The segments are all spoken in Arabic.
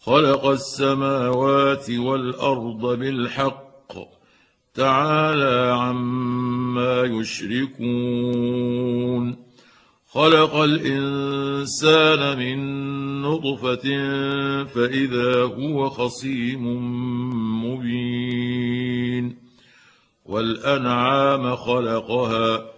خلق السماوات والأرض بالحق. تعالى عما يشركون. خلق الإنسان من نطفة فإذا هو خصيم مبين. والأنعام خلقها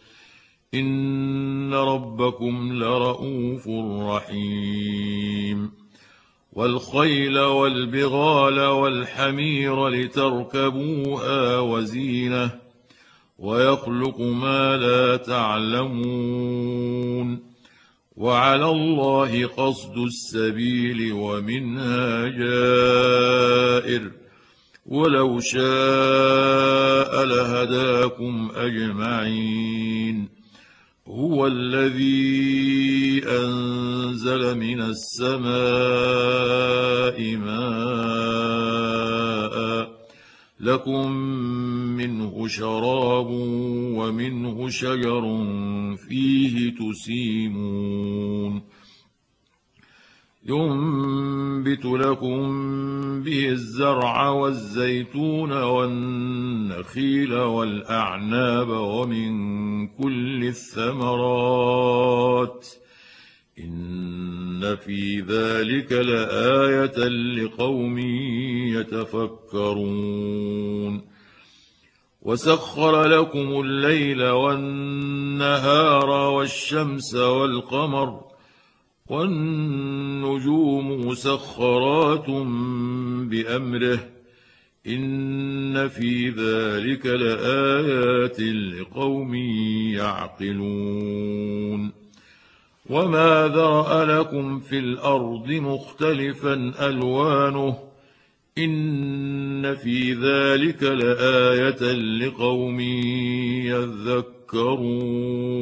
ان ربكم لرءوف رحيم والخيل والبغال والحمير لتركبوها وزينه ويخلق ما لا تعلمون وعلى الله قصد السبيل ومنها جائر ولو شاء لهداكم اجمعين هو الذي أنزل من السماء ماء لكم منه شراب ومنه شجر فيه تسيمون ينبت لكم به الزرع والزيتون والنخيل والأعناب ومن كل الثمرات إن في ذلك لآية لقوم يتفكرون وسخر لكم الليل والنهار والشمس والقمر والنجوم مسخرات بأمره إن في ذلك لآيات لقوم يعقلون وما ذرأ لكم في الأرض مختلفا ألوانه إن في ذلك لآية لقوم يذكرون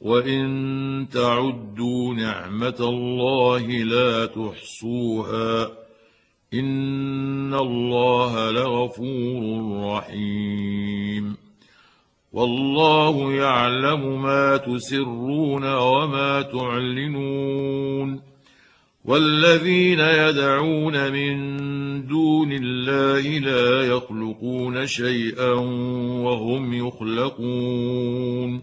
وان تعدوا نعمه الله لا تحصوها ان الله لغفور رحيم والله يعلم ما تسرون وما تعلنون والذين يدعون من دون الله لا يخلقون شيئا وهم يخلقون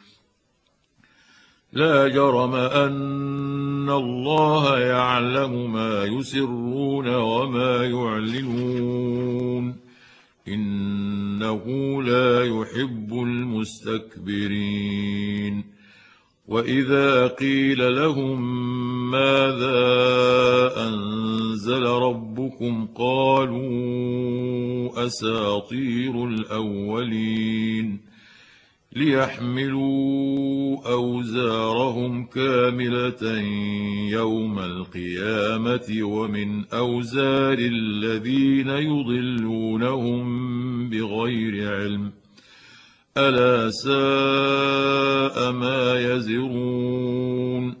لا جرم أن الله يعلم ما يسرون وما يعلنون. إنه لا يحب المستكبرين. وإذا قيل لهم ماذا أنزل ربكم قالوا أساطير الأولين ليحملوا أوزارهم كاملة يوم القيامة ومن أوزار الذين يضلونهم بغير علم. ألا ساء ما يزرون.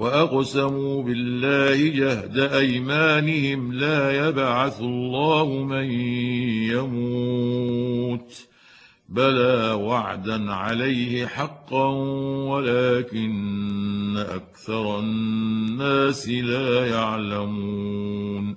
وأقسموا بالله جهد أيمانهم لا يبعث الله من يموت بلى وعدا عليه حقا ولكن أكثر الناس لا يعلمون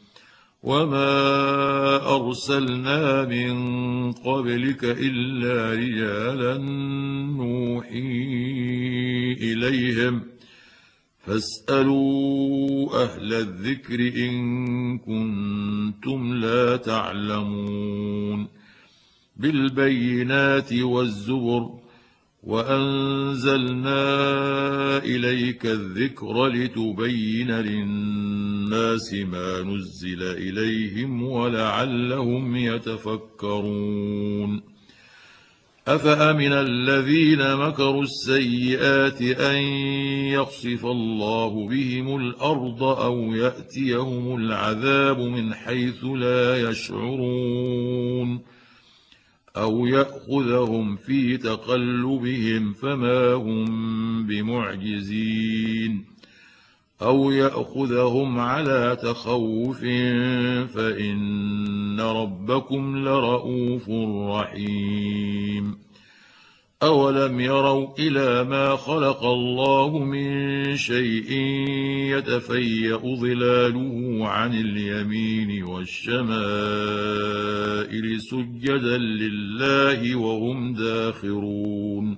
وما ارسلنا من قبلك الا رجالا نوحي اليهم فاسالوا أهل الذكر ان كنتم لا تعلمون بالبينات والزبر وانزلنا اليك الذكر لتبين للناس ما نزل إليهم ولعلهم يتفكرون. أفأمن الذين مكروا السيئات أن يخسف الله بهم الأرض أو يأتيهم العذاب من حيث لا يشعرون؟ أو يأخذهم في تقلبهم فما هم بمعجزين؟ أو ياخذهم على تخوف فان ربكم لرءوف رحيم اولم يروا إلى ما خلق الله من شيء يتفيا ظلاله عن اليمين والشمائل سجدا لله وهم داخرون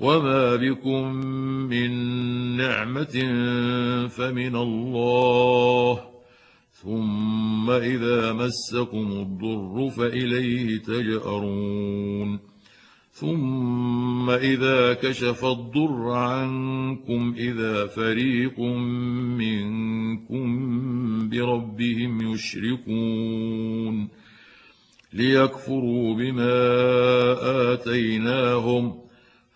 وما بكم من نعمه فمن الله ثم اذا مسكم الضر فاليه تجارون ثم اذا كشف الضر عنكم اذا فريق منكم بربهم يشركون ليكفروا بما اتيناهم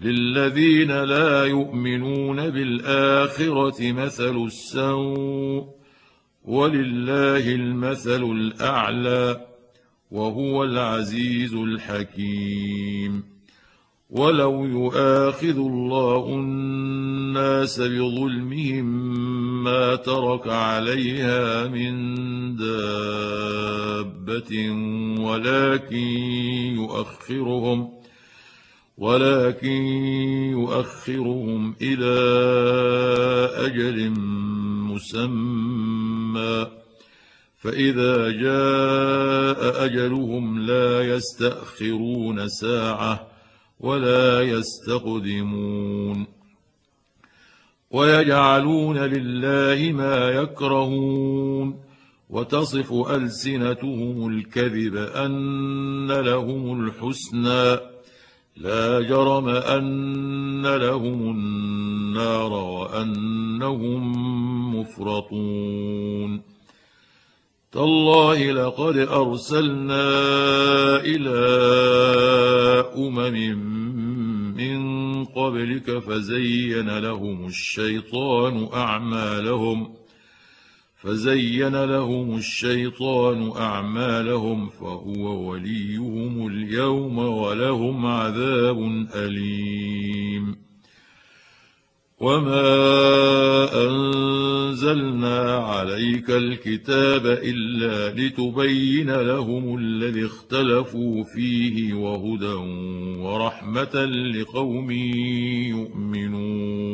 للذين لا يؤمنون بالآخرة مثل السوء ولله المثل الأعلى وهو العزيز الحكيم. ولو يؤاخذ الله الناس بظلمهم ما ترك عليها من دابة ولكن يؤخرهم ولكن يؤخرهم إلى أجل مسمى. فإذا جاء أجلهم لا يستأخرون ساعة ولا يستقدمون. ويجعلون لله ما يكرهون. وتصف ألسنتهم الكذب أن لهم الحسنى. لا جرم أن لهم النار وأنهم مفرطون. تالله لقد أرسلنا إلى أمم من قبلك فزين لهم الشيطان أعمالهم. فزين لهم الشيطان أعمالهم فهو وليهم اليوم ولهم عذاب أليم. وما انزلنا عليك الكتاب الا لتبين لهم الذي اختلفوا فيه وهدى ورحمه لقوم يؤمنون.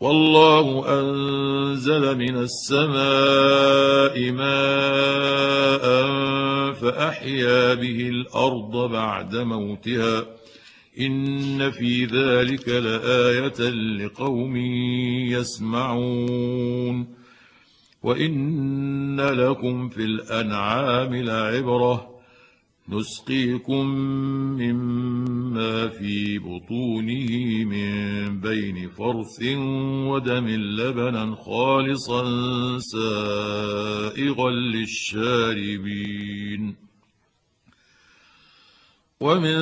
والله أنزل من السماء ماء فأحيا به الأرض بعد موتها. إن في ذلك لآية لقوم يسمعون. وإن لكم في الأنعام لعبرة. نسقيكم مما في بطونه من بين فرث ودم لبنا خالصا سائغا للشاربين. ومن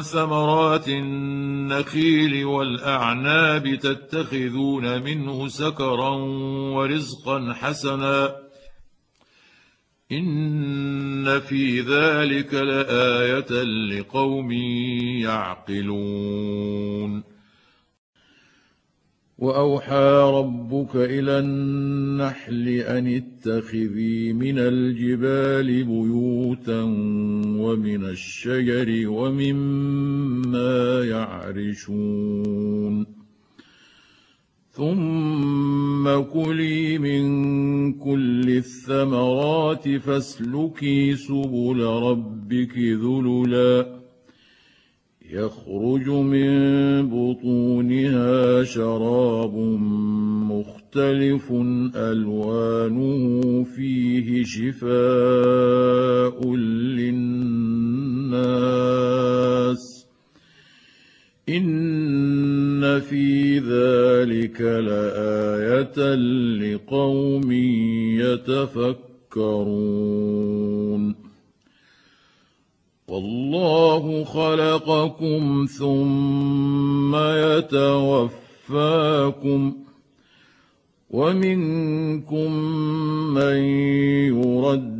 ثمرات النخيل والأعناب تتخذون منه سكرا ورزقا حسنا ان في ذلك لايه لقوم يعقلون واوحى ربك إلى النحل ان اتخذي من الجبال بيوتا ومن الشجر ومما يعرشون ثم كلي من كل الثمرات فاسلكي سبل ربك ذللا يخرج من بطونها شراب مختلف الوانه فيه شفاء للناس ان في ذلك لايه لقوم يتفكرون والله خلقكم ثم يتوفاكم ومنكم من يرد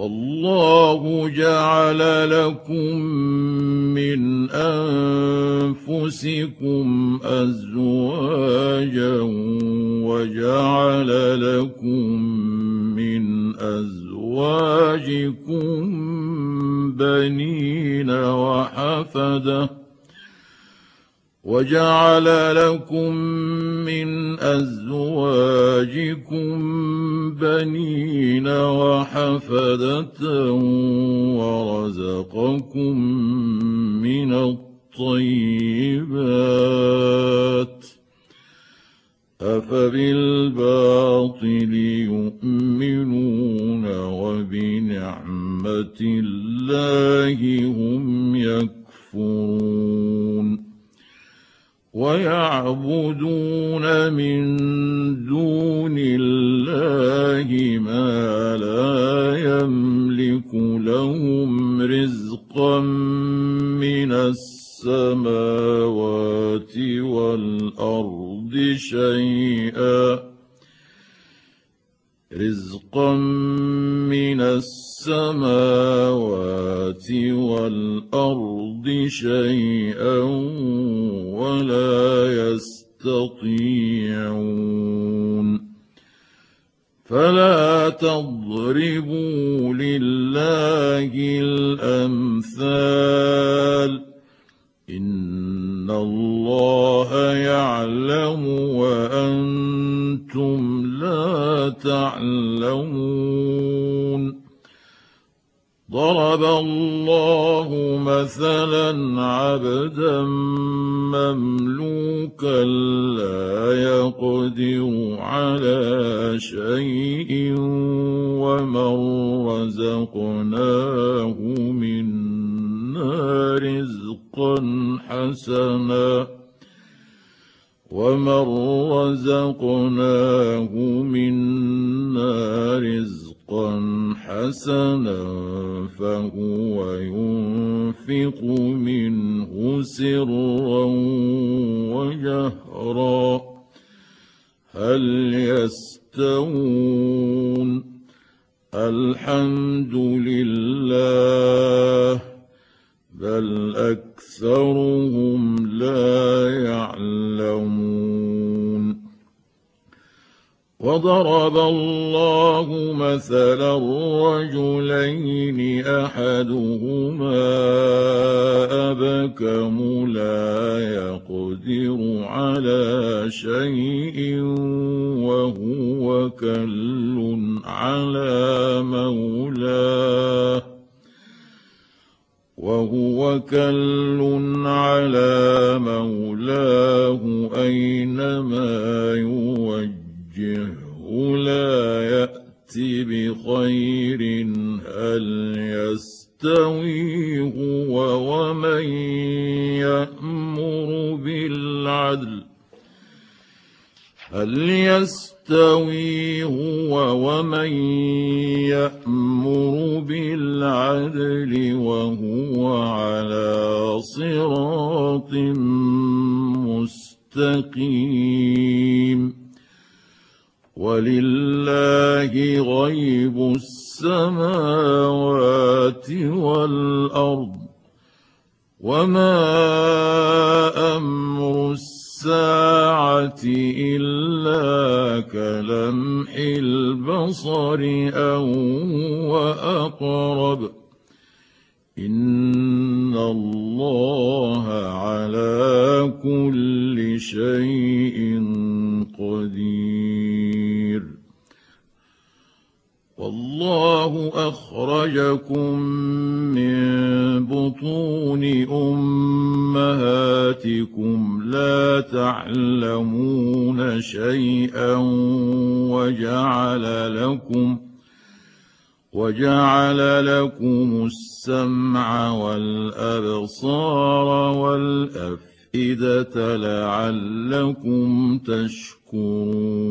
والله جعل لكم من أنفسكم أزواجا وجعل لكم من أزواجكم بنين وحفدة وجعل لكم من أزواجكم بنين وحفدة ورزقكم من الطيبات أفبالباطل يؤمنون وبنعمة الله هم يكفرون ويعبدون من دون الله ما لا يملك لهم رزقا من السماوات والأرض شيئا رزقا من السماوات والارض شيئا ولا يستطيعون فلا تضربوا لله الامثال ان الله يعلم وأنتم تعلمون. ضرب الله مثلا عبدا مملوكا لا يقدر على شيء ومن رزقناه منا رزقا حسنا. ومن رزقناه منا رزقا حسنا فهو ينفق منه سرا وجهرا هل يستوون الحمد لله بل اكثرهم لا يعلمون وضرب الله مثلا رجلين احدهما ابكم لا يقدر على شيء وهو كل على مولاه وهو كل على مولاه أينما يوجه وجهه لا يأتي بخير هل يستوي هو ومن يأمر بالعدل هل يستوي هو ومن يأمر بالعدل وهو على صراط مستقيم؟ ولله غيب السماوات والأرض وما أمر الساعة إلا كلمح البصر أو واقرب إن الله على كل شيء قدير والله أخرجكم من بطون أمهاتكم لا تعلمون شيئا وجعل لكم وجعل لكم السمع والأبصار والأفئدة لعلكم تشكرون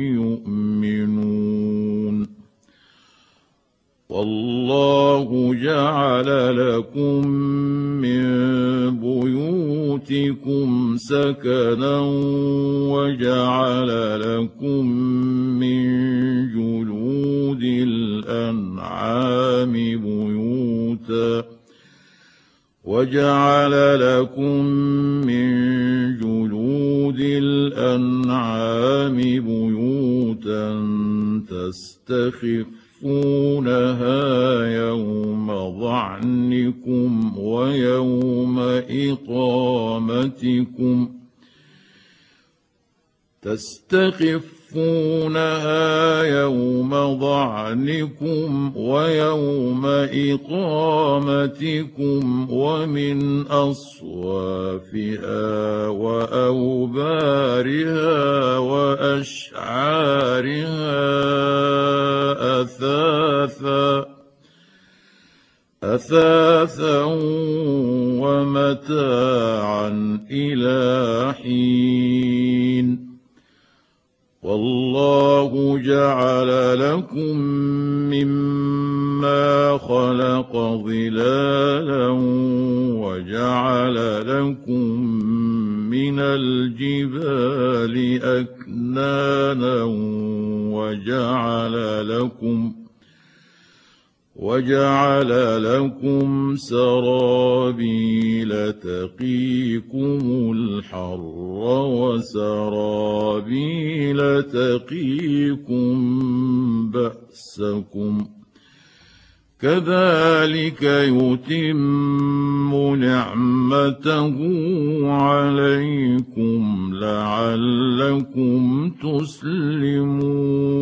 والله جعل لكم من بيوتكم سكنا وجعل لكم من جلود الأنعام بيوتا وجعل لكم من جلود الأنعام بيوتا تستخف تخفونها يوم ظعنكم ويوم إقامتكم تستخفونها يوم ظعنكم ويوم إقامتكم ومن أصوافها وأوبارها وأشعارها أثاثا أثاثا ومتاعا إلى حين والله جعل لكم مما خلق ظلالا وجعل لكم من الجبال أكنانا وجعل لكم وجعل لكم سرابيل تقيكم الحر وسرابيل تقيكم بأسكم كذلك يتم نعمته عليكم لعلكم تسلمون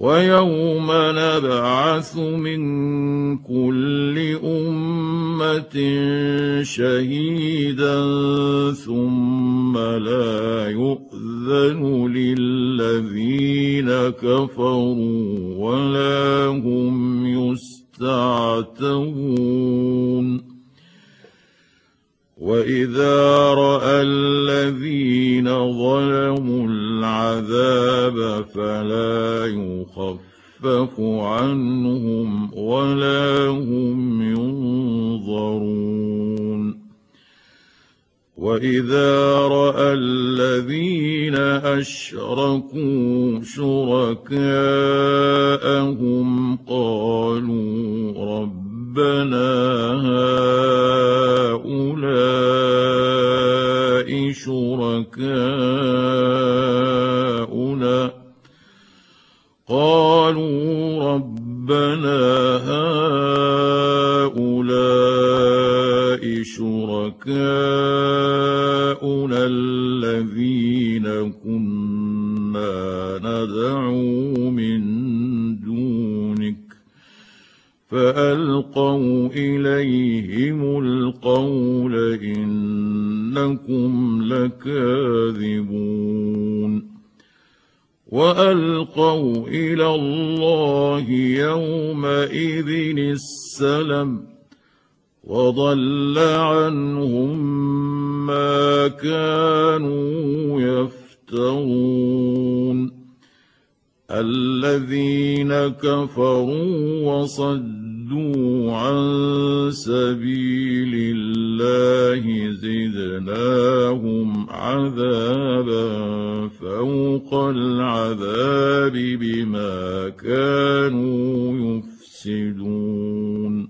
ويوم نبعث من كل أمة شهيدا ثم لا يؤذن للذين كفروا ولا هم يستعتبون واذا راى الذين ظلموا العذاب فلا يخفف عنهم ولا هم ينظرون واذا راى الذين اشركوا شركاءهم قالوا ربنا هؤلاء شركاؤنا. قالوا ربنا هؤلاء شركاؤنا الذين كنا ندعو فألقوا إليهم القول إنكم لكاذبون وألقوا إلى الله يومئذ السلم وضل عنهم ما كانوا يفترون الذين كفروا وصدوا عن سبيل الله زدناهم عذابا فوق العذاب بما كانوا يفسدون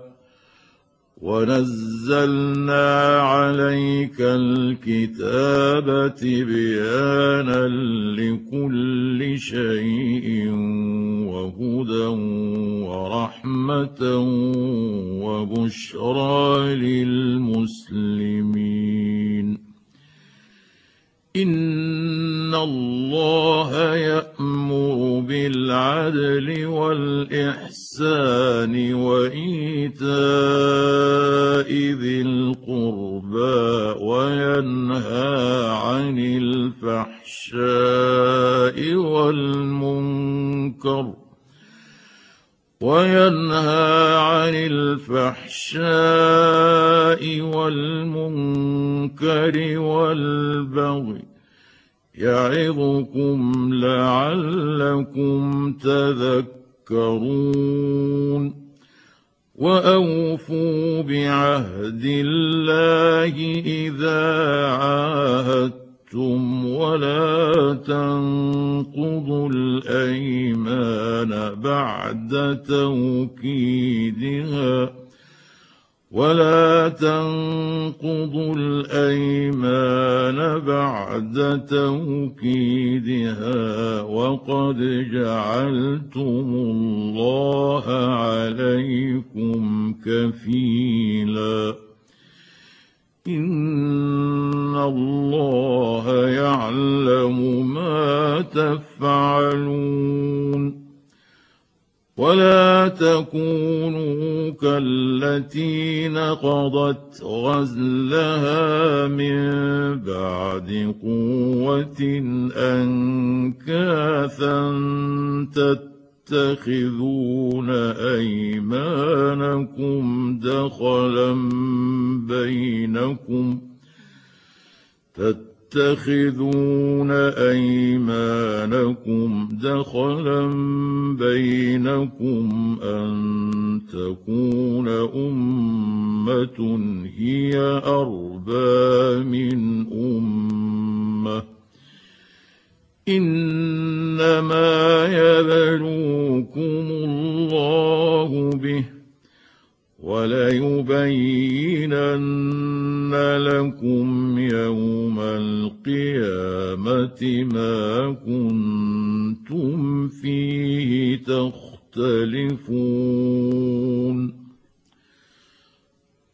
ونزلنا عليك الكتاب تبيانا لكل شيء وهدى ورحمة وبشرى للمسلمين. ان الله يامر بالعدل والاحسان وايتاء ذي القربى وينهى عن الفحشاء والمنكر وينهى عن الفحشاء والمنكر والبغي يعظكم لعلكم تذكرون وأوفوا بعهد الله إذا عاهدتم عاهدتم ولا تنقضوا الايمان بعد توكيدها ولا تنقضوا الايمان بعد توكيدها وقد جعلتم الله عليكم كفيلا ان الله يعلم ما تفعلون ولا تكونوا كالتي نقضت غزلها من بعد قوه انكاثا تتقون تتخذون أيمانكم دخلا بينكم؟ تتخذون أيمانكم دخلا بينكم أن تكون أمة هي أربى من أمة. إنما يبلوكم الله به وليبينن لكم يوم القيامة ما كنتم فيه تختلفون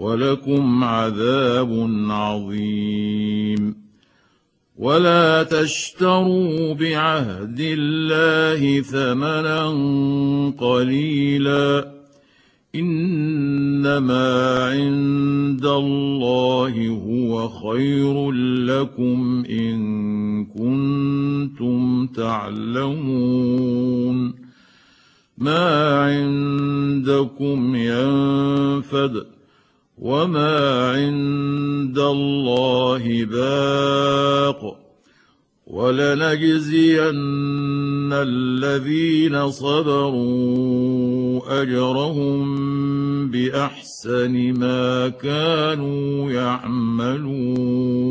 ولكم عذاب عظيم. ولا تشتروا بعهد الله ثمنا قليلا. إنما عند الله هو خير لكم إن كنتم تعلمون. ما عندكم ينفد وما عند الله باق ولنجزين الذين صبروا اجرهم باحسن ما كانوا يعملون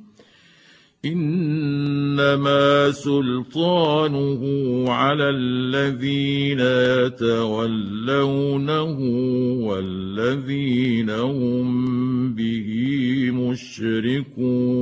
إنما سلطانه على الذين يتولونه والذين هم به مشركون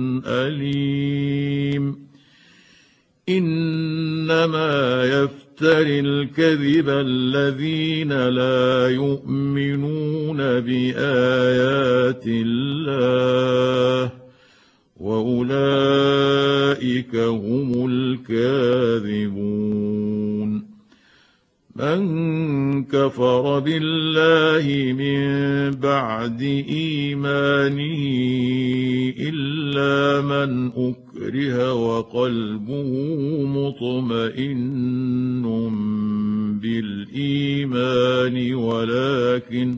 أليم. إنما يفتري الكذب الذين لا يؤمنون بآيات الله وأولئك هم الكاذبون. من كفر بالله من بعد إيمانه إلا من أكره وقلبه مطمئن بالإيمان ولكن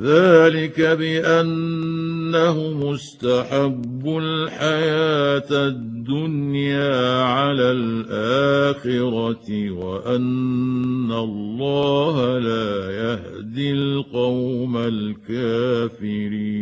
ذلك بانه مستحب الحياة الدنيا على الآخرة وأن الله لا يهدي القوم الكافرين.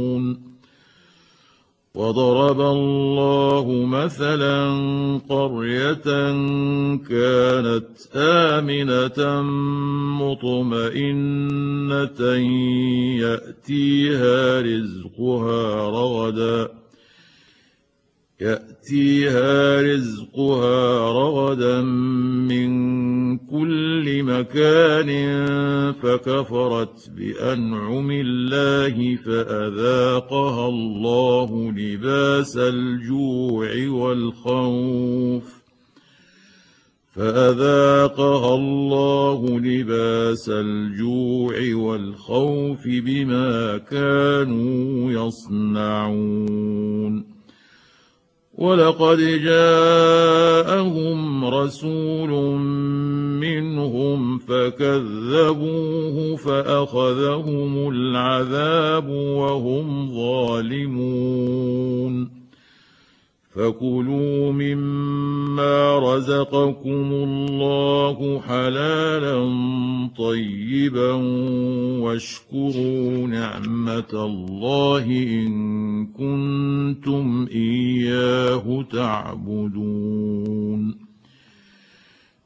وضرب الله مثلا قرية كانت آمنة مطمئنة يأتيها رزقها رغدا يأتيها رزقها رغدا من كل مكان فكفرت بأنعم الله فأذاقها الله لباس الجوع والخوف فأذاقها الله لباس الجوع والخوف بما كانوا يصنعون ولقد جاءهم رسول منهم فكذبوه فأخذهم العذاب وهم ظالمون. فكلوا مما رزقكم الله حلالا طيبا واشكروا نعمه الله ان كنتم اياه تعبدون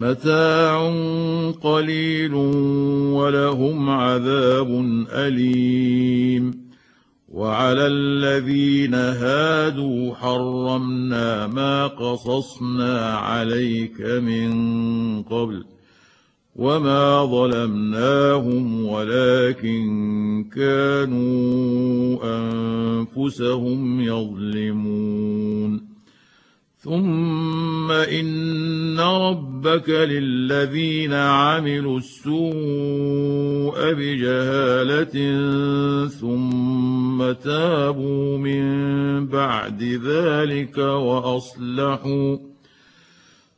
متاع قليل ولهم عذاب أليم. وعلى الذين هادوا حرمنا ما قصصنا عليك من قبل وما ظلمناهم ولكن كانوا أنفسهم يظلمون. ثم ان ربك للذين عملوا السوء بجهاله ثم تابوا من بعد ذلك واصلحوا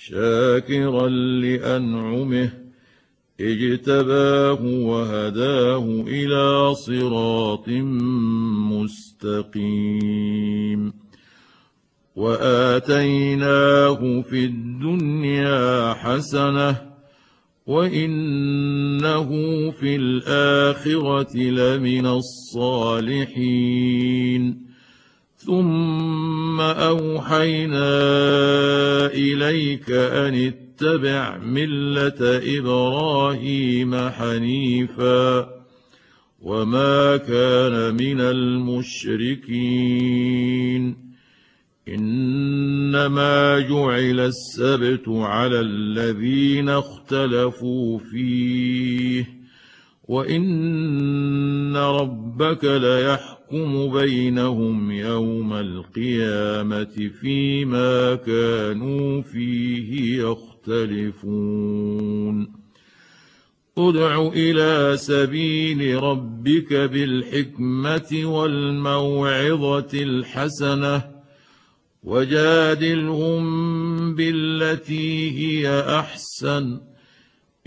شاكرا لأنعمه اجتباه وهداه إلى صراط مستقيم. وآتيناه في الدنيا حسنة وإنه في الآخرة لمن الصالحين. ثم أوحينا إليك أن اتبع ملة إبراهيم حنيفا وما كان من المشركين. إنما جعل السبت على الذين اختلفوا فيه وإن ربك ليحكم بينهم يوم القيامة فيما كانوا فيه يختلفون. ادع إلى سبيل ربك بالحكمة والموعظة الحسنة وجادلهم بالتي هي أحسن